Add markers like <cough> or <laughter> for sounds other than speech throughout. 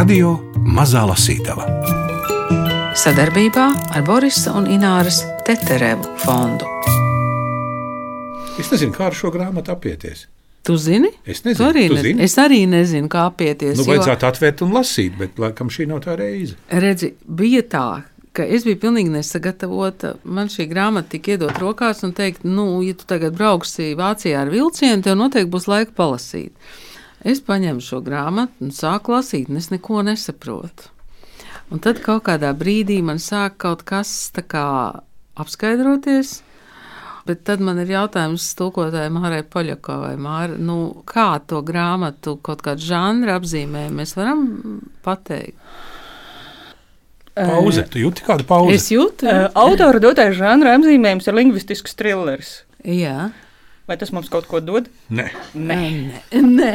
Radio Mazā Lasītava. Sadarbībā ar Borisa un Ināras Teterevu fondu. Es nezinu, kā ar šo grāmatu apieties. Tu zini? Es nezinu, Tu arī tu ne... zini? Es arī nezinu, kā apieties. Nu, jo- vajadzētu atvērt un lasīt, bet laikam šī nav tā reize. Redzi, bija tā, ka es biju pilnīgi nesagatavota. Man šī grāmata tika iedot rokās un teikt, nu, ja tu tagad brauksi Vācijā ar vilcienu, tev noteikti būs laika palasīt. Es paņēmu šo grāmatu un sāku lasīt, un es neko nesaprotu. Un tad kaut kādā brīdī man sāk kaut kas tā kā apskaidroties. Bet tad man ir jautājums tulkotājai Mārai Poļakovai, Māra, nu, kā to grāmatu, kaut kādu žanru apzīmējumu mēs varam pateikt? Pauze. Tu jūti kādu pauzi? Es jūtu, Uh, autora dotais žanra apzīmējums ir lingvistisks trilleris. Jā, Vai tas mums kaut ko dod? Nē, Nē. nē.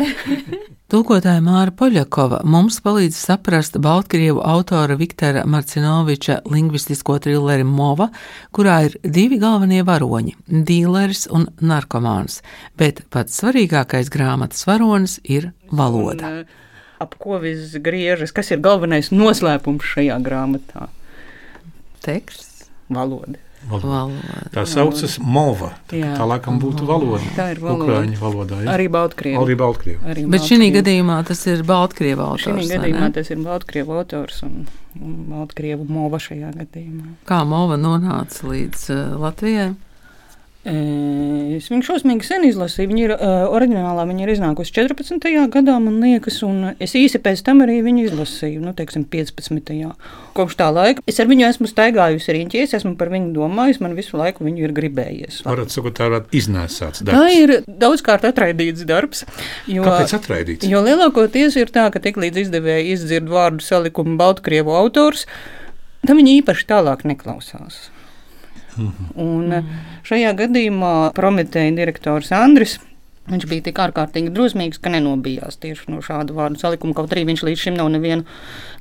Tulkotāja Māra Poļakova mums palīdz saprast Baltkrievu autora Viktora Marcinoviča lingvistisko trilleri Mova, kurā ir divi galvenie varoņi - dīleris un narkomāns, bet pats svarīgākais grāmatas varonis ir valoda. Un, uh, ap ko viss griežas? Kas ir galvenais noslēpums šajā grāmatā? Teksts, Valoda. Valoda. tā saucas mova. Tā, Jā. tā laikam būtu valoda. Tā ir valoda. Ukrāņu valodā. Ja? Arī Baltkrievu. Arī Baltkrievu. Arī Bet šī gadījumā tas ir Baltkrievu Šī autors. vai gadījumā tas ir Baltkrievu autors un, un Baltkrievu mova šajā gadījumā. Kā Mova nonāca līdz uh, Latvijai? Es viņu šausmīgi sen izlasīju. Viņa ir uh, oriģinālā, viņa ir iznākusi 14. gadā, man liekas, un es īsi pēc tam arī viņu izlasīju, nu, teiksim, 15. Kopš tā laika es ar viņu esmu staigājusi riņķī, es esmu par viņu domājusi, man visu laiku viņu ir gribējies. Varat sakot, tā ir iznēsāts Tā darbs. ir daudzkārt atraidīts darbs. Jo, Kāpēc atraidīts? Jo lielākoties ir tā, ka tiklīdz izdevēja izdzird vārdu salikumu Baltkrievu autors, tad viņi īpaši tālāk neklausās. Un mm. šajā gadījumā Prometēja direktors Andris. Viņš bija tik ārkārtīgi drusmīgs, ka nenobijās tieši no šāda vārdu salikuma. Kaut arī viņš līdz šim nav nevienu,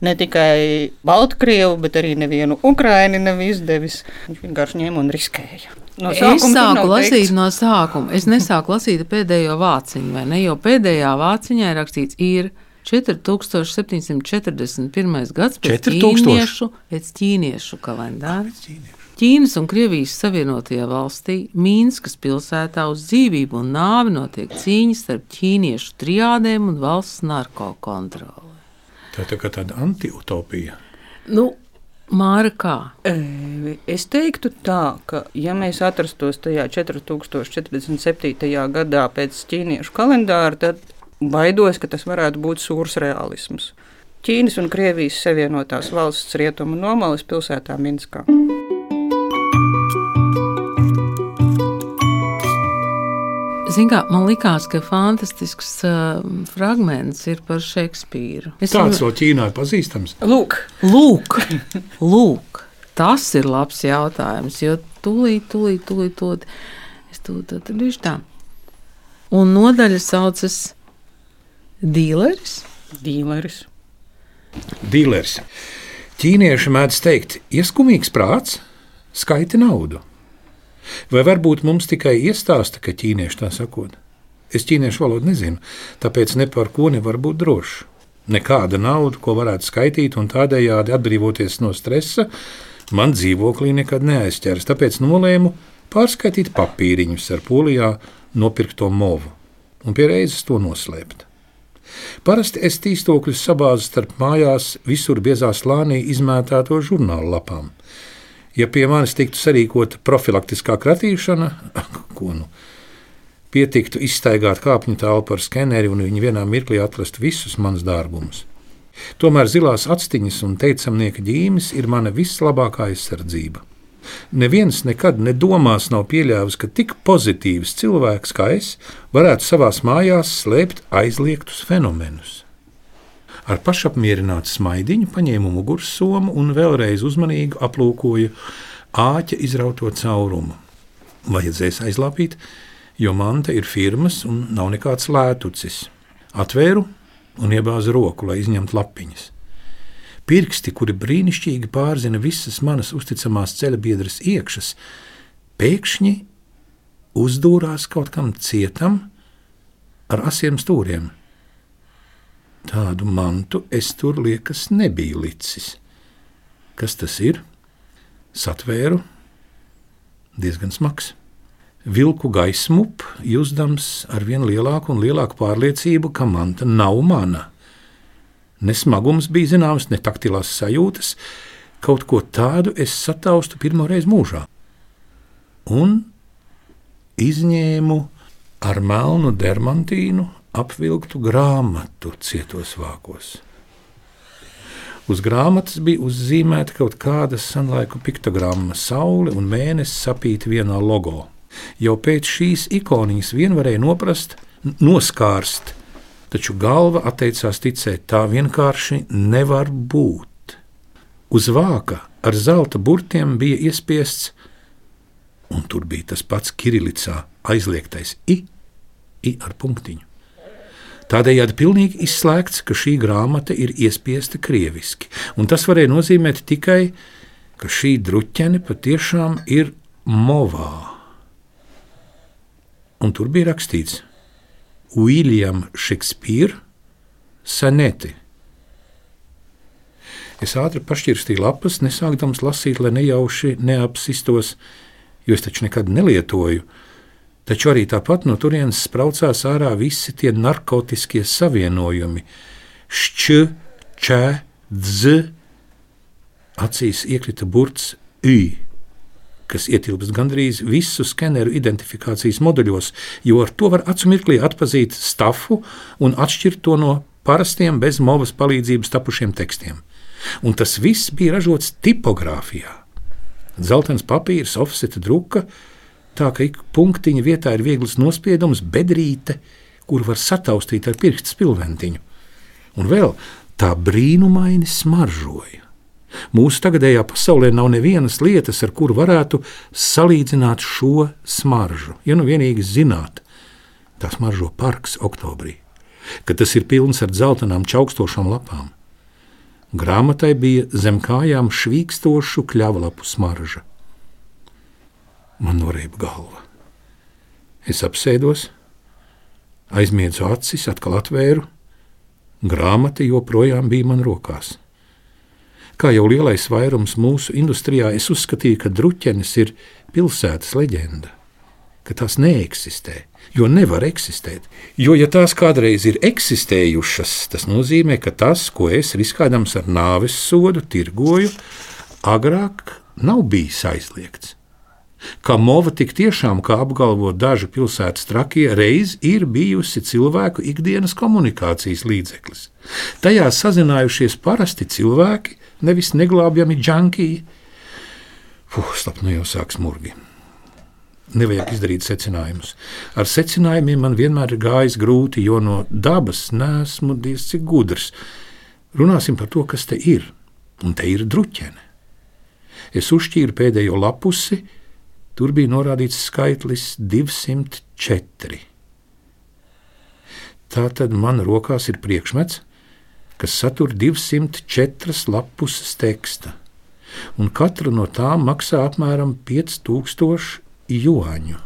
ne tikai Baltkrievu, bet arī nevienu Ukraini nav izdevis. Viņš vienkārši ņēma un riskēja. No Es sāku lasīt no sākuma. Es nesāku lasīt pēdējo vāciņu, vai ne? Jo pēdējā vāciņā ir rakstīts, ir 4741. gads pēc 4000? ķīniešu, pēc ķīniešu kalendāra. Ķīnas un Krievijas Savienotajā valstī Mīnskas pilsētā uz dzīvību un nāvi notiek cīņa starp ķīniešu triādēm un valsts narkokontroli. Tā ir tā kā tāda antiutopija. Nu, Māra kā? E, Es teiktu tā, ka, ja mēs atrastos tajā 4047. gadā pēc ķīniešu kalendāra, tad baidos, ka tas varētu būt sūrs realisms. Ķīnas un Krievijas savienotās valsts rietumu nomalas pilsētā Minskā. Ziniet, kā man likās, ka fantastisks uh, fragments ir par Šekspīru. Es Tāds vēl Ķīnā ir pazīstams. Lūk, Lūk, lūk, tas ir labs jautājums. Jo tūlīt, tūlīt, tūlīt, tūlīt es tūlīt tad viņš tā. Un nodaļa saucas Dīleris. dīleris. Dīlers. Ķīnieši mēdz teikt, ieskumīgs prāts, skaiti naudu. Vai varbūt mums tikai iestāsta, ka ķīnieši tā sakot? Es ķīniešu valodu nezinu, tāpēc ne par ko nevar būt drošs. Nekāda nauda, ko varētu skaitīt un tādējādi atbrīvoties no stresa, man dzīvoklī nekad neaizķers. Tāpēc nolēmu pārskaitīt papīriņus ar polijā nopirkto movu un pie reizes to noslēpt. Parasti es tīstokļus sabāzu starp mājās visur biezā slānī izmētāto žurnālu lapām. Ja pie manis tiktu sarīkota profilaktiskā kratīšana, <laughs> ko nu, pietiktu izstaigāt kāpņu telpu ar skeneri un viņi vienā mirklī atrast visus manus dārgumus. Tomēr zilās actiņas un teicamnieka ģīmis ir mana vislabākā aizsardzība. Neviens nekad nedomās nav pieļāvis, ka tik pozitīvs cilvēks kā es varētu savās mājās slēpt aizliegtus fenomenus. Ar pašapmierinātu smaidiņu paņēmu mugursomu un vēlreiz uzmanīgi aplūkoju āķa izrauto caurumu. Vajadzēs aizlāpīt, jo manta ir firmas un nav nekāds lētucis. Atvēru un iebāzu roku, lai izņemtu lapiņas. Pirksti, kuri brīnišķīgi pārzina visas manas uzticamās ceļa biedras iekšas, pēkšņi uzdūrās kaut kam cietam ar asiem stūriem. Tādu mantu es tur liekas nebiju licis. Kas tas ir? Satvēru, diezgan smags. Vilku gaismu, jūtams ar vien lielāku un lielāku pārliecību, ka manta nav mana. Ne smagums bija zināms, ne taktilās sajūtas, kaut ko tādu es sataustu pirmo reizi mūžā. Un izņēmu ar melnu dermantīnu apvilktu grāmatu cietos vākos. Uz grāmatas bija uzzīmēta kaut kāda senlaiku piktogramma, saule un mēnesis sapīti vienā logo. Jau pēc šīs ikoniņas vien varēja noprast, noskārst, taču galva atteicās ticēt, tā vienkārši nevar būt. Uz vāka ar zelta burtiem bija iespiests, un tur bija tas pats Kirilicā aizliegtais i, i ar punktiņu. Tādējādi pilnīgi izslēgts, ka šī grāmata ir iespiesta krieviski, un tas varēja nozīmēt tikai, ka šī druķene patiešām ir movā. Un tur bija rakstīts William Shakespeare saneti. Es ātri pašķirstīju lapas, nesākdams lasīt, lai nejauši neapsistos, jo es taču nekad nelietoju Taču arī tāpat no turienes spraucās ārā visi tie narkotiskie savienojumi - šķ, čē, dz. Acīs iekrita burts ī, kas ietilpst gandrīz visu skeneru identifikācijas moduļos, jo ar to var acu mirklī atpazīt stafu un atšķirt to no parastiem bez movas palīdzības tapušiem tekstiem. Un tas viss bija ražots tipogrāfijā. Zeltains papīrs, offseta druka, tā ka ik punktiņa vietā ir viegls nospiedums, bedrīte, kur var sataustīt ar pirkstu spilventiņu. Un vēl tā brīnumaini smaržoja. Mūsu tagadējā pasaulē nav nevienas lietas, ar kuru varētu salīdzināt šo smaržu. Ja nu vienīgi zināt, tā smaržo parks oktobrī, kad tas ir pilns ar dzeltenām čaukstošām lapām. Grāmatai bija zem kājām švīkstošu kļavlapu smarža man norēba galva. Es apsēdos, aizmiedzu acis, atkal atvēru. Grāmata joprojām bija man rokās. Kā jau lielais vairums mūsu industrijā, es uzskatīju, ka druķenes ir pilsētas leģenda, ka tās neeksistē, jo nevar eksistēt. Jo, ja tās kādreiz ir eksistējušas, tas nozīmē, ka tas, ko es riskādams ar nāves sodu tirgoju, agrāk nav bijis aizliegts ka mova tik tiešām, kā apgalvo daži pilsētas trakie, reiz ir bijusi cilvēku ikdienas komunikācijas līdzeklis. Tajā sazinājušies parasti cilvēki, nevis neglābjami džankiji. Puh, slap, nu jau sāk smurgi. Nevajag izdarīt secinājumus. Ar secinājumiem man vienmēr ir gājis grūti, jo no dabas nesmu diezgan cik gudrs. Runāsim par to, kas te ir. Un te ir druķene. Es uzšķīru pēdējo lapusi, Tur bija norādīts skaitlis 204. Tātad man rokās ir priekšmets, kas satur 204 lapus teksta, un katra no tām maksā apmēram 5000 juāņu.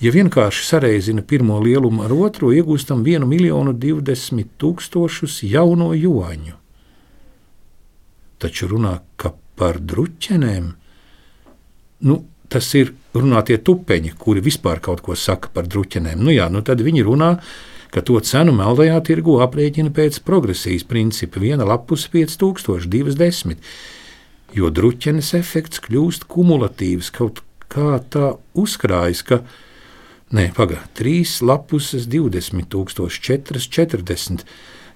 Ja vienkārši sareizina pirmo lielumu ar otro, iegūstam 1 miljonu 20 tūkstošus jauno juāņu. Taču runā par druķenēm. Nu, tas ir runā tie tupeņi, kuri vispār kaut ko saka par druķenēm. Nu, jā, nu tad viņi runā, ka to cenu meldajā tirgu aprēķina pēc progresijas principa. Viena lapus 5000, divas desmit. Jo druķenes efekts kļūst kumulatīvs, kaut kā tā uzkrājas, ka Nē, pagaidi, trīs lapuses, 20, 4, 40.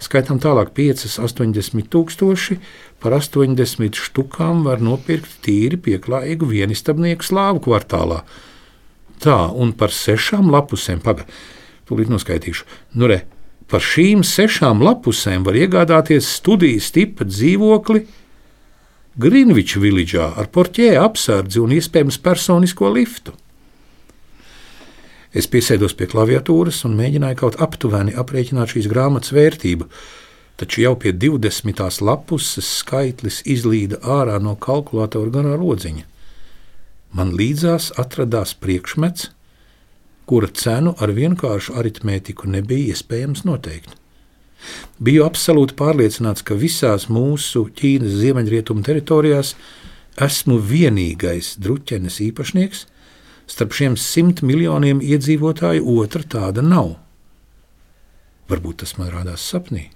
Skaitām tālāk, 5, 80 tūkstoši, par 80 štukām var nopirkt tīri pieklājīgu vienistabnieku slāvu kvartālā. Tā, un par sešām lapusēm, pagaidi, tūlīt noskaitīšu. Nu, re, par šīm sešām lapusēm var iegādāties studijas tipa dzīvokli Greenwich Village'ā ar porķē apsardzi un iespējams personisko liftu. Es piesēdos pie klaviatūras un mēģināju kaut aptuveni aprēķināt šīs grāmatas vērtību, taču jau pie 20. lapuses skaitlis izlīda ārā no kalkulatora garā lodziņa. Man līdzās atradās priekšmets, kura cenu ar vienkāršu aritmētiku nebija iespējams noteikt. Biju absolūti pārliecināts, ka visās mūsu Ķīnas ziemeļrietumu teritorijās esmu vienīgais druķenes īpašnieks. Starp šiem simt miljoniem iedzīvotāju otra tāda nav. Varbūt tas man rādās sapnī.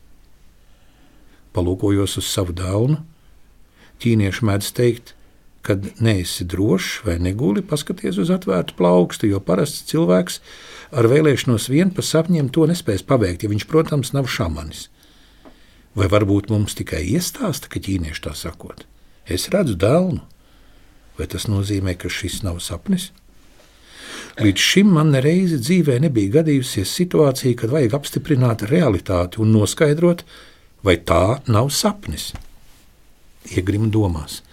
Palūkojos uz savu dēlu. Ķīnieši mēdz teikt, kad neesi drošs vai neguli, paskaties uz atvērtu plaukstu, jo parasts cilvēks ar vēlēšanos vien pa sapņiem to nespēs paveikt, ja viņš, protams, nav šamanis. Vai varbūt mums tikai iestāsta, ka ķīnieši tā sakot? Es redzu dēlnu. Vai tas nozīmē, ka šis nav sapnis? Līdz šim man nereizi dzīvē nebija gadījusies situācija, kad vajag apstiprināt realitāti un noskaidrot, vai tā nav sapnis. Iegrim domās.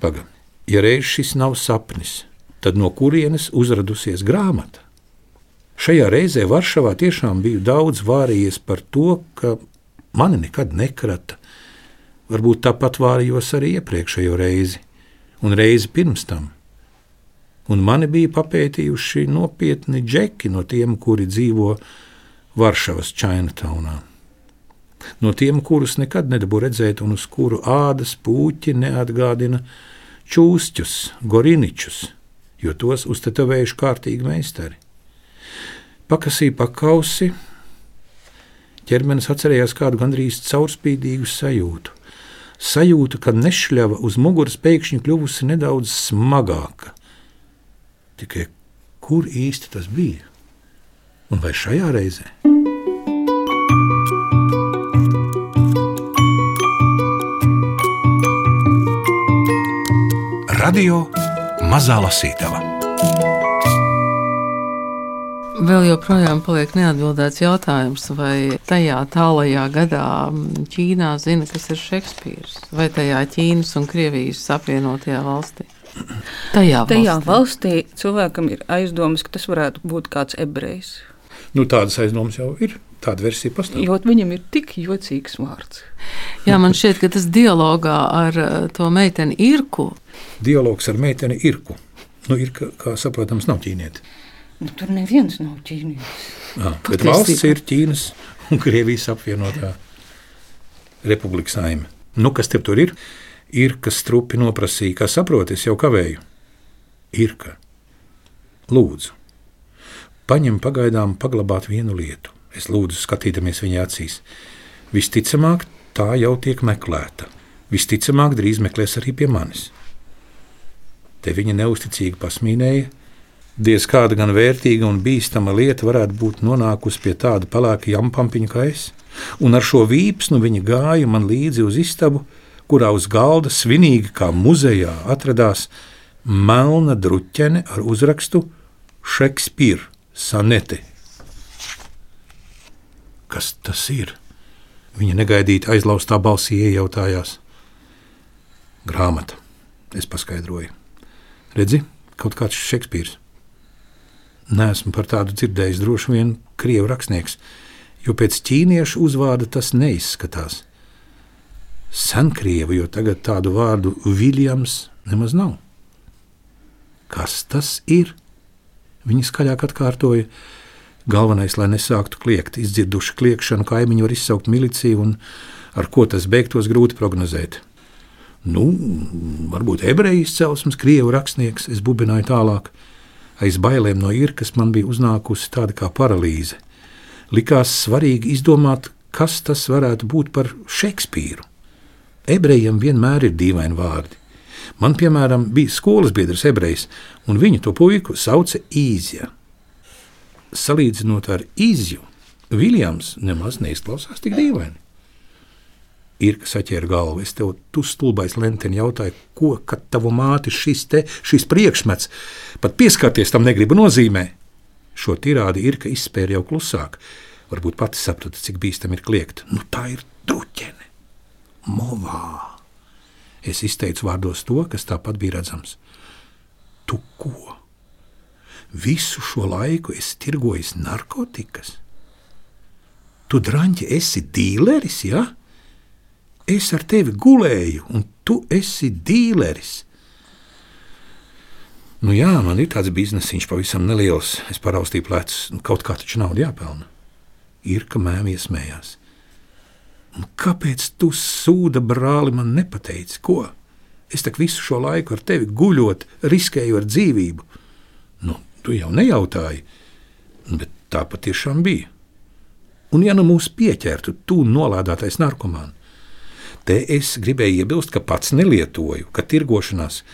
Pagaid, ja reiz šis nav sapnis, tad no kurienes uzradusies grāmata? Šajā reizē Varšavā tiešām biju daudz vārījies par to, ka mani nekad nekrata. Varbūt tāpat vārījos arī iepriekšējo reizi, un reizi pirms tam. Un mani bija papētījuši nopietni džeki no tiem, kuri dzīvo Varšavas Chinatownā. No tiem, kurus nekad nedabū redzēt, un uz kuru ādas puķi neatgādina čūstus, goriničus, jo tos uztetovējuši kārtīgi meistari. Pakasīja pakausi, ķermenis atcerējās kādu gandrīz caurspīdīgu sajūtu. Sajūta, ka nešļava uz muguras pēkšņi kļuvusi nedaudz smagāka. Tikai kur īsti tas bija? Un vai šajā reizē? Radio Mazā Lasītava. Vēl joprojām paliek neatbildēts jautājums, vai tajā tālajā gadā Ķīnā zina, kas ir Šekspīrs, vai tajā Ķīnas un Krievijas apvienotajā valstī. Tajā valstī. Tajā valstī cilvēkam ir aizdomas, ka tas varētu būt kāds ebrejs. Nu, tādas aizdomas jau ir. Tāda versija pastāv. Jo viņam ir tik jocīgs vārds. Jā, man šķiet, ka tas dialogā ar uh, to meiteni Irku. Dialogs ar meiteni Irku. Nu, ir, kā, saprotams, nav ķīnieti. Nu, tur neviens nav ķīnietis. Bet valsts ir Ķīnas un Krievijas apvienotā republika saime. Nu, kas tev tur ir? Ir, kas strupi noprasīja, kā saproti, es jau kavēju. Ir, ka lūdzu, paņem pagaidām paglabāt vienu lietu. Es lūdzu, skatīdamies viņa acīs. Visticamāk, tā jau tiek meklēta. Visticamāk, drīz meklēs arī pie manis. Te viņa neusticīgi pasmīnēja. Diez kāda gan vērtīga un bīstama lieta varētu būt nonākusi pie tāda pelēka jampampiņa kā es, un ar šo vīpsnu viņa gāja man līdzi uz istabu, kurā uz galda svinīgi kā muzejā atradās melna druķene ar uzrakstu Šekspīra sanete Kas tas ir? Viņa negaidīti aizlaustā balsī iejautājās. Grāmata, es paskaidroju. Redzi, kaut kāds Šekspīrs. Nesmu par tādu dzirdējis, droši vien krievu rakstnieks, jo pēc ķīniešu uzvārda tas neizskatās. Senkrievu, jo tagad tādu vārdu Viljams nemaz nav. Kas tas ir? Viņa skaļāk atkārtoja, Galvenais, lai nesāktu kliegt, izdzirduši kliegšanu, kaimiņi var izsaukt miliciju, un ar ko tas beigtos grūti prognozēt. Nu, varbūt ebreju izcelsmes, krievu rakstnieks, es bubināju tālāk. Aiz bailēm no irkas man bija uznākusi tāda kā paralīze. Likās svarīgi izdomāt, kas tas varētu būt par Šekspīru. Ebrejiem vienmēr ir dīvaini vārdi. Man, piemēram, bija skolas biedrs ebrejs, un viņu to puiku sauca Īzija salīdzinot ar izju, Viljams nemaz neizklausās tik dīvaini. Ir kas atķēra galvu. Es tev, tu stulbais lenteni, jautāju, ko kad tavu māti šis, te, šis priekšmets, pat pieskarties tam negribu nozīmē. Šo tirādi ir, ka izspēra jau klusāk. Varbūt pati saprata, cik bīstam ir kliegt. Nu, tā ir druķene. Movā. Es izteicu vārdos to, kas tāpat bija redzams. Tu ko? visu šo laiku esi tirgojis narkotikas. Tu, drāņķi, esi dīleris, ja? Es ar tevi gulēju, un tu esi dīleris. Nu jā, man ir tāds biznesiņš pavisam neliels. Es paraustīju plecus, nu, kaut kā taču naudu jāpelna. Ir, ka mēmī iesmējās. Un kāpēc tu sūda brāli man nepateici, ko? Es tak visu šo laiku ar tevi guļot, riskēju ar dzīvību. Nu, tu jau nejautāji, bet tā patiešām bija. Un ja nu mūs pieķertu, tu nolādētais narkomāns, te es gribēju iebilst, ka pats nelietoju, ka tirgošanās,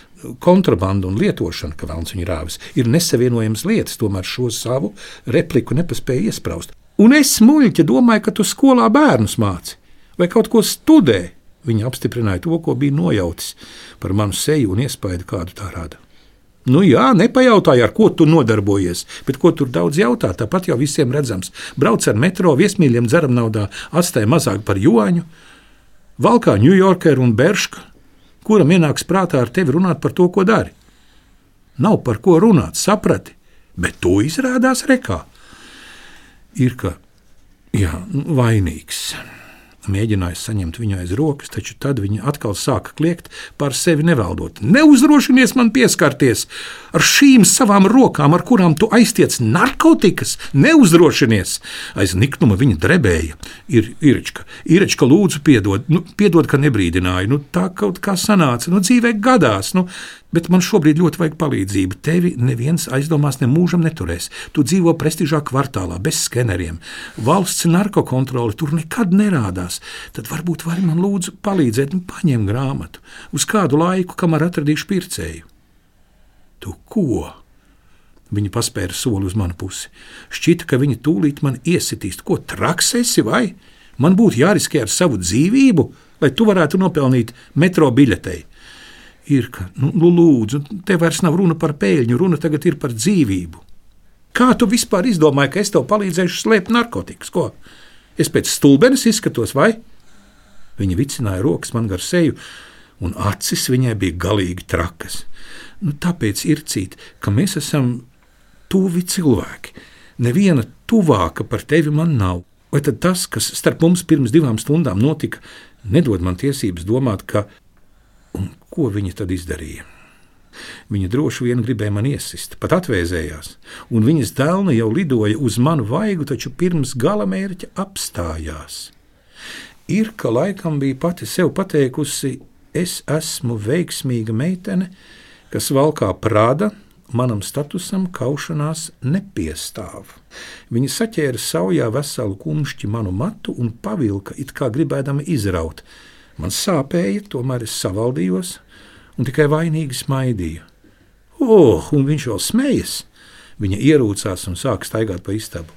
kontrabanda un lietošana, ka vēlams viņa rāvis, ir nesavienojamas lietas, tomēr šo savu repliku nepaspēju iesprāst. Un es muļķi domāju, ka tu skolā bērnus māci vai kaut ko studē. Viņa apstiprināja to, ko bija nojautis par manu seju un iespaidu, kādu tā rada. Nu, jā, nepajautāja, ar ko tu nodarbojies, bet ko tur daudz jautā. Tāpat jau visiem redzams. Brauc ar metro, viesmīļiem dzeram naudā, atstāja mazāk par joņu. Valkā Ņujorkeru un Beršku, kuram ienāks prātā ar tevi runāt par to, ko dari. Nav par ko runāt, saprati, bet to izrādās rekā. Ir ka, jā, vainīgs mēģināja saņemt viņu aiz rokas, taču tad viņa atkal sāka kliegt par sevi nevaldot. Neuzdrošinies man pieskarties ar šīm savām rokām, ar kurām tu aiztiec narkotikas, neuzdrošinies. Aiz niknuma viņa drebēja. Ir Irička, Irička lūdzu piedod, nu, piedod, ka nebrīdināju, nu, tā kaut kā sanāca, nu, dzīvē gadās. Nu, Bet man šobrīd ļoti vajag palīdzību. Tevi neviens aizdomās ne mūžam neturēs. Tu dzīvo prestižā kvartālā, bez skeneriem. Valsts narkokontrole tur nekad nerādās. Tad varbūt vari man lūdzu palīdzēt, un paņem grāmatu uz kādu laiku, kamēr atradīšu pircēju. Tu ko? Viņa paspēra soli uz manu pusi. Šķita, ka viņa tūlīt man iesitīs. Ko traks esi vai? Man būtu jāriskē ar savu dzīvību, lai tu varētu nopelnīt metro biļetei ir, ka, nu, nu, lūdzu, te vairs nav runa par pēļņu, runa tagad ir par dzīvību. Kā tu vispār izdomāji, ka es tev palīdzēšu slēpt narkotikas? Ko? Es pēc stulbenes izskatos, vai? Viņa vicināja rokas man gar seju, un acis viņai bija galīgi trakas. Nu, tāpēc ir cīt, ka mēs esam tuvi cilvēki. Neviena tuvāka par tevi man nav. Vai tad tas, kas starp mums pirms divām stundām notika, nedod man tiesības domāt, ka Un ko viņa tad izdarīja? Viņa droši vien gribēja man iesist, pat atvēzējās, un viņas dēlna jau lidoja uz manu vaigu, taču pirms gala mērķa apstājās. Ir, ka laikam bija pati sev pateikusi, es esmu veiksmīga meitene, kas valkā prāda, manam statusam kaušanās nepiestāv. Viņa saķēra saujā veselu kumšķi manu matu un pavilka, it kā gribēdama izraut, Man sāpēja, tomēr es savaldījos un tikai vainīgi smaidīju. Oh, un viņš vēl smējas! Viņa ierūcās un sāka staigāt pa istabu.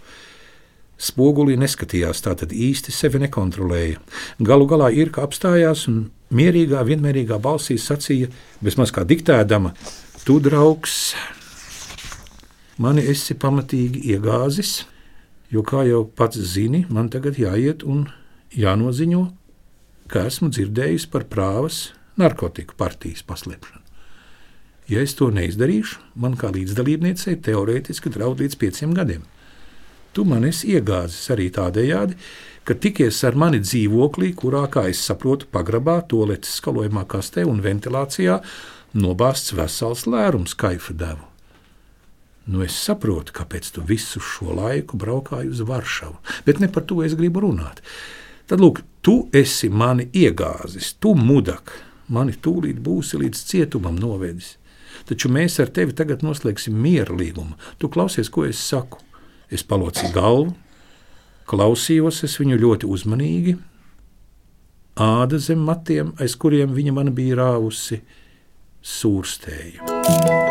Spogulī neskatījās, tā tad īsti sevi nekontrolēja. Galu galā ir kā apstājās un mierīgā, vienmērīgā balsī sacīja, bezmaz kā diktēdama: Tu, draugs, mani esi pamatīgi iegāzis, jo, kā jau pats zini, man tagad jāiet un jānoziņo, ka esmu dzirdējis par prāvas narkotiku partijas paslēpšanu. Ja es to neizdarīšu, man kā līdzdalībniecei teorētiski draud līdz pieciem gadiem. Tu man esi iegāzis arī tādējādi, ka tikies ar mani dzīvoklī, kurā, kā es saprotu, pagrabā, toaletes skalojumā kastē un ventilācijā nobāzts vesels lērums kaifa devu. Nu, es saprotu, kāpēc tu visu šo laiku braukāji uz Varšavu, bet ne par to es gribu runāt. Tad, lūk, tu esi mani iegāzis, tu mudak, mani tūlīt būsi līdz cietumam novedis. Taču mēs ar tevi tagad noslēgsim miera līgumu. Tu klausies, ko es saku. Es palocīju galvu, klausījos es viņu ļoti uzmanīgi. Āda zem matiem, aiz kuriem viņa man bija rāvusi, sūrstēja.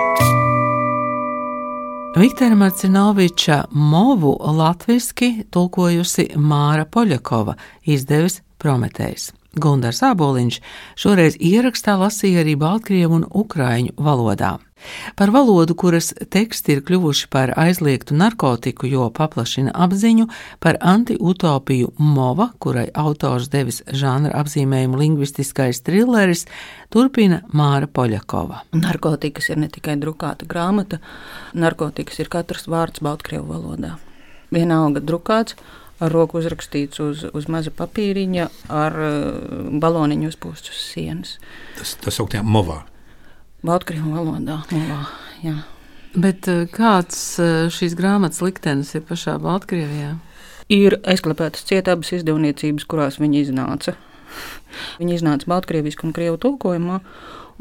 Viktora Marcinoviča movu latviski tulkojusi Māra Poļakova, izdevis Prometējs. Gundars Āboliņš šoreiz ierakstā lasīja arī Baltkrievu un Ukraiņu valodā. Par valodu, kuras teksti ir kļuvuši par aizliegtu narkotiku, jo paplašina apziņu, par anti-utopiju Mova, kurai autors devis žanra apzīmējumu lingvistiskais trilleris, turpina Māra Poļakova. Narkotikas ir ne tikai drukāta grāmata, narkotikas ir katrs vārds Baltkrievu valodā. Vienalga drukāts, ar roku uzrakstīts uz, uz maza papīriņa, ar uh, baloniņu uzpūsts uz sienas. Tas tā sauktā movā. Baltkrievu valodā. Mulā, jā. Bet eh, kāds eh, šīs grāmatas liktenis ir pašā Baltkrievijā? Ir aizklāpētas cietābas izdevniecības, kurās viņi iznāca. Viņi iznāca Baltkrievisku un Krievu tulkojumā,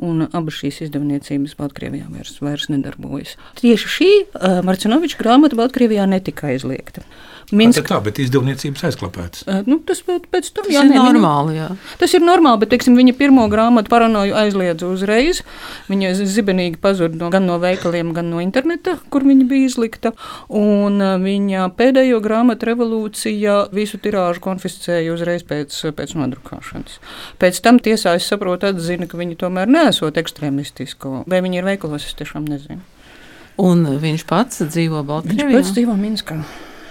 un abas šīs izdevniecības Baltkrievijā vairs, vairs nedarbojas. Tieši šī uh, Marcinoviča grāmata Baltkrievijā netika aizliegta. Minsk... Tā, bet izdevniecības aizklāpēts. Uh, nu, tas pēc, pēc tam Tas jā, ir viņa- normāli. Jā. Tas ir normāli, bet teiksim, viņa pirmo grāmatu paranoju aizliedza uzreiz. Viņa zibenīgi pazuda no, gan no veikaliem, gan no interneta, kur viņa bija izlikta. Un uh, viņa pēdējo grāmatu revolūcija visu tirāžu konfiscēja uzreiz pēc, pēc nodrukāšanas. Pēc tam tiesā es saprotu, atzina, ka viņa tomēr nesot ekstrēmistisko. Vai viņa ir veikalos, es tiešām nezinu. Un viņš pats dzīvo Viņš Baltkrievijā. pats dzīvo Minskā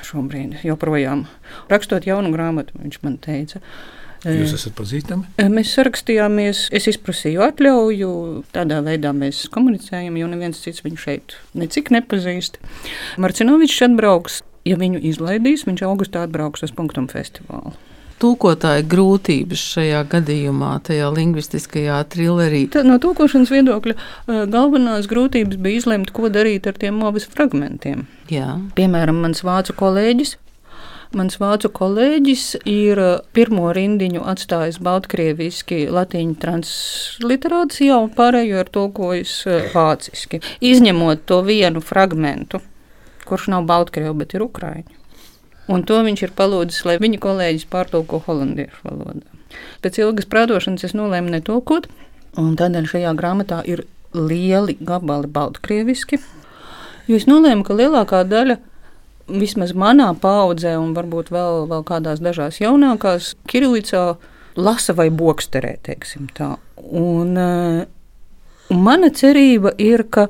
šobrīd, joprojām. Rakstot jaunu grāmatu, viņš man teica. Jūs esat pazīstami? Mēs sarakstījāmies, es izprasīju atļauju, tādā veidā mēs komunicējam, jo neviens cits viņu šeit necik nepazīst. Marcinovičs atbrauks, ja viņu izlaidīs, viņš augustā atbrauks uz Punktum festivālu. Tūkotāja grūtības šajā gadījumā, tajā lingvistiskajā trillerī. Tad no tūkošanas viedokļa eh, galvenās grūtības bija izlemt, ko darīt ar tiem movis fragmentiem. Jā. Piemēram, mans vācu kolēģis. Mans vācu kolēģis ir uh, pirmo rindiņu atstājis baltkrieviski, latīņu transliterācijā, un pārējo ir tulkojis uh, vāciski. Izņemot to vienu fragmentu, kurš nav baltkrievu, bet ir ukraiņu. Un to viņš ir palūdzis, lai viņa kolēģis pārtulko holandiešu valodā. Pēc ilgas prātošanas es nolēmu netulkot, un tādēļ šajā grāmatā ir lieli gabali baltkrieviski. Jo es nolēmu, ka lielākā daļa, vismaz manā paudzē, un varbūt vēl, vēl kādās dažās jaunākās, Kirillicā lasa vai boksterē, teiksim tā. Un, eh, un mana cerība ir, ka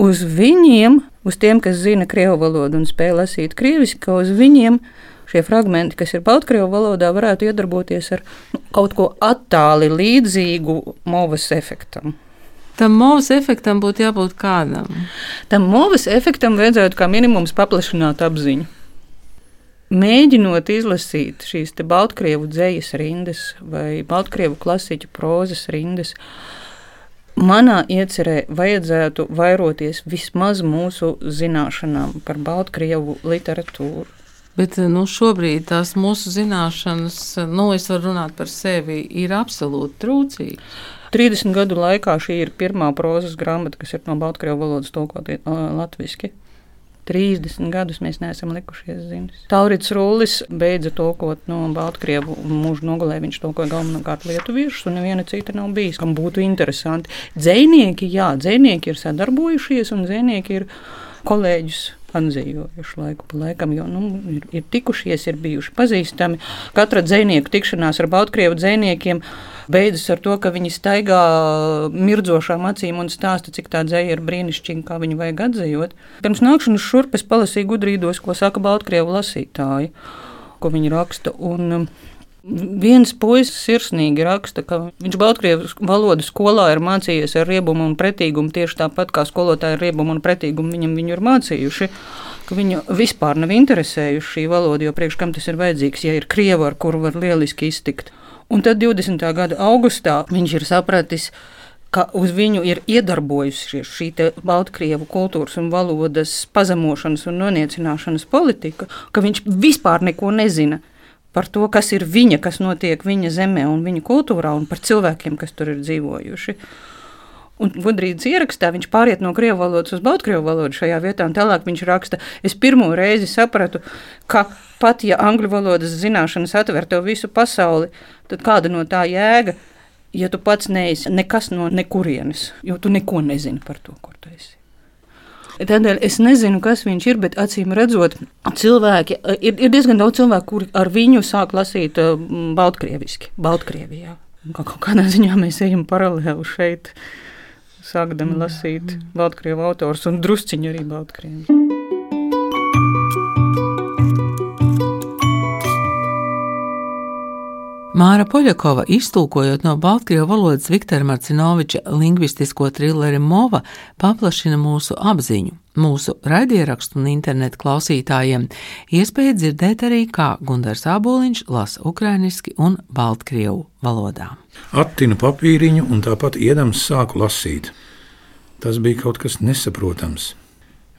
uz viņiem, uz tiem, kas zina krievu valodu un spēj lasīt krieviski, ka uz viņiem šie fragmenti, kas ir baltkrievu valodā, varētu iedarboties ar nu, kaut ko attāli līdzīgu movas efektam. Tam mūzes efektam būtu jābūt kādam. Tam movas efektam vajadzētu kā minimums paplašināt apziņu. Mēģinot izlasīt šīs baltkrievu dzējas rindas vai baltkrievu klasiķu prozas rindas, manā iecerē vajadzētu vairoties vismaz mūsu zināšanām par baltkrievu literatūru. Bet nu, šobrīd tās mūsu zināšanas, nu, es varu runāt par sevi, ir absolūti trūcīgas. 30 gadu laikā šī ir pirmā prozas grāmata, kas ir no Baltkrievu valodas tulkota latviešu. 30 gadus mēs neesam likušies ziņas. Taurits Rūlis beidza tulkot no Baltkrievu mūža nogalē. Viņš tulkoja galvenokārt lietuviešus, un neviena cita nav bijis, kam būtu interesanti. Dzēnieki, jā, dzēnieki ir sadarbojušies, un dzēnieki ir kolēģus atzīvojuši laiku pa laikam, jo nu, ir, ir tikušies, ir bijuši pazīstami. Katra dzinieku tikšanās ar Baltkrievu dziniekiem beidzas ar to, ka viņi staigā mirdzošām acīm un stāsta, cik tā dzēja ir brīnišķīga, kā viņu vajag atzījot. Pirms nākšanas šurp es palasīju gudrīdos, ko saka Baltkrievu lasītāji, ko viņi raksta. Un, Viens puisis sirsnīgi raksta, ka viņš Baltkrievijas valodas skolā ir mācījies ar riebumu un pretīgumu tieši tāpat kā skolotāji ar riebumu un pretīgumu viņam viņu ir mācījuši. Viņu vispār nav interesējuši šī valoda, jo priekš kam tas ir vajadzīgs, ja ir krieva, ar kuru var lieliski iztikt. Un tad 20. gada augustā viņš ir sapratis, ka uz viņu ir iedarbojusies šī Baltkrievu kultūras un valodas pazemošanas un noniecināšanas politika, ka viņš vispār neko nezina par to, kas ir viņa, kas notiek viņa zemē un viņa kultūrā, un par cilvēkiem, kas tur ir dzīvojuši. Un gudrības ierakstā viņš pāriet no krievu valodas uz baltkrievu valodu šajā vietā, un tālāk viņš raksta, es pirmo reizi sapratu, ka pat ja angļu valodas zināšanas atver tev visu pasauli, tad kāda no tā jēga, ja tu pats neesi nekas no nekurienes, jo tu neko nezini par to, kur tu esi. Tādēļ es nezinu, kas viņš ir, bet acīm redzot, cilvēki, ir, ir diezgan daudz cilvēku, kuri ar viņu sāk lasīt uh, Baltkrieviski, Baltkrievijā. Kā, kādā ziņā mēs ejam paralēli šeit, sākdami lasīt Baltkrievu autors un drusciņu arī Baltkrievu. Māra Poļakova, iztulkojot no Baltkrievu valodas Viktora Marcinoviča lingvistisko trilleri Mova, paplašina mūsu apziņu. Mūsu raidierakstu un internetu klausītājiem iespēja dzirdēt arī, kā Gunārs Aboliņš lasa ukrainiski un baltkrievu valodā. Attinu papīriņu un tāpat iedams sāku lasīt. Tas bija kaut kas nesaprotams.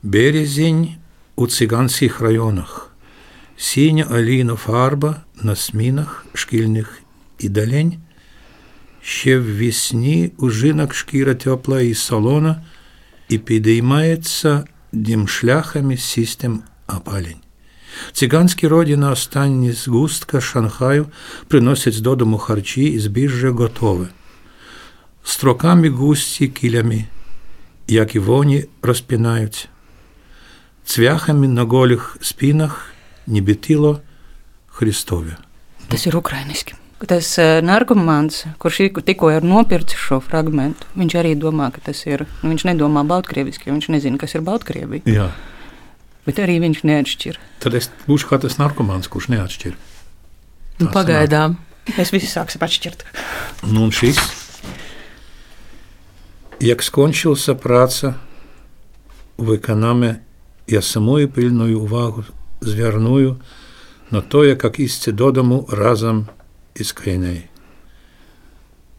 Bērziņi, Ucigansīh rajonah, Sīņa alīna farba, на смінах шкільних і далень. Ще ввісні у жінок шкіра тепла і солона, і підіймається дім шляхами систем опалень. Циганські роді на останні згустка Шанхаю приносять додому харчі і збіжжя готове. Строками густі кілями, як і воні розпинаються. Цвяхами на голих спинах нібітило Христове. Tas ir ukrainiski. Tas uh, narkomāns, kurš ir tikko ir nopircis šo fragment, viņš arī domā, ka tas ir. Nu, viņš nedomā baltkrieviski, jo viņš nezina, kas ir Baltkrievija. Jā. Bet arī viņš neatšķir. Tad es būšu kā tas narkomāns, kurš neatšķir. Nu, pagaidām. Mēs visi sāksim atšķirt. Ну, он шість. Як скончилася праця у виконаме, я самою пильною увагу зверную на то, як істи додому разом із крайней.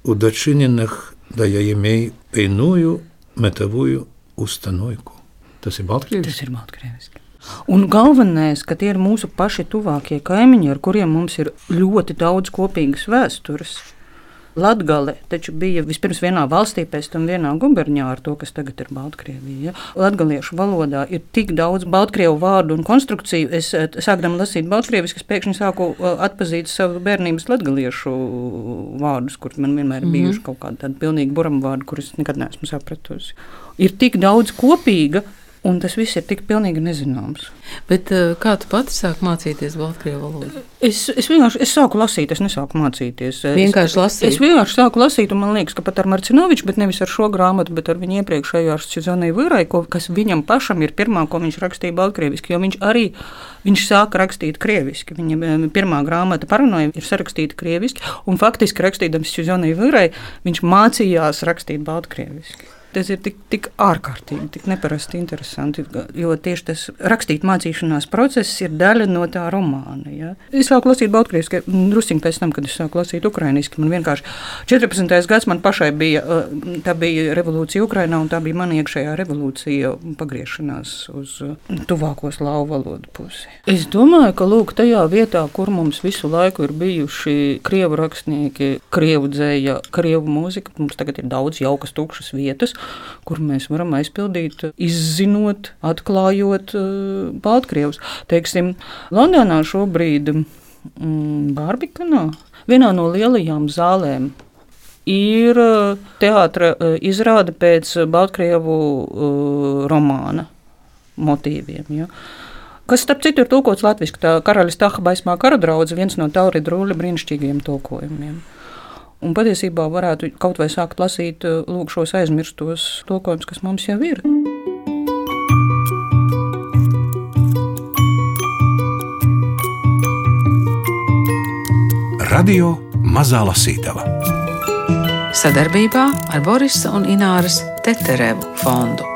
У дочинених да я імей пейную метовую установку. Tas ir Baltkrievijas. Tas ir baltkrieviski. Un galvenais, ka tie ir mūsu paši tuvākie kaimiņi, ar kuriem mums ir ļoti daudz kopīgas vēstures. Latgale taču bija vispirms vienā valstī, pēc tam vienā guberņā ar to, kas tagad ir Baltkrievija. Ja? Latgaliešu valodā ir tik daudz baltkrievu vārdu un konstrukciju. Es eh, sākdama lasīt baltkrieviski, es pēkšņi sāku eh, atpazīt savu bērnības latgaliešu vārdus, kur man vienmēr ir bijuši kaut kādi tādi pilnīgi buram vārdi, kurus nekad neesmu sapratusi. Ir tik daudz kopīga, un tas viss ir tik pilnīgi nezināms. Bet uh, kā tu pati sāki mācīties Baltkrievu valodu? Es, es vienkārši es sāku lasīt, es nesāku mācīties. Es- Vienkārši lasīt? Es vienkārši sāku lasīt, un man liekas, ka pat ar Marcinoviču, bet nevis ar šo grāmatu, bet ar viņu iepriekšējo ar Cizoniju Vīrai, ko, kas viņam pašam ir pirmā, ko viņš rakstīja baltkrieviski, jo viņš arī viņš sāka rakstīt krieviski. Viņa em, pirmā grāmata paranoja ir sarakstīta krieviski, un faktiski rakstīdams Cizoniju Vīrai, viņš mācījās rakstīt baltkrieviski. Tas ir tik, tik ārkārtīgi, tik neparasti interesanti. Jo tieši tas rakstīt mācīšanās process ir daļa no tā romāna. Ja? Es sāku lasīt Baltkrieviski, druskuļi pēc tam, kad es sāku lasīt Ukraiņiski. Man vienkārši 14. gads man pašai bija, uh, tā bija revolūcija Ukrainā, un tā bija mana iekšējā revolūcija pagriešanās uz uh, tuvāko slāvu valodu pusi. Es domāju, ka lūk, tajā vietā, kur mums visu laiku ir bijuši krievu rakstnieki, krievu dzēja, krievu mūzika, mums tagad ir daudz jaukas, tukšas vietas, kur mēs varam aizpildīt, izzinot, atklājot uh, Baltkrievus. Teiksim, Londonā šobrīd mm, Barbikanā, vienā no lielajām zālēm, ir uh, teātris uh, izrāde pēc Baltkrievu uh, romāna motīviem. Ja? Kas, starp citu, ir tulkots latviešu. Tā karaļa Staha baismā kara draudze, viens no Taurida Rūļa brīnišķīgiem tulkojumiem. Un patiesībā varētu kaut vai sākt lasīt uh, lūk, šos aizmirstos tulkojumus, kas mums jau ir. Radio Mazā Lasītava. Sadarbībā ar Borisa un Ināras Teterevu fondu.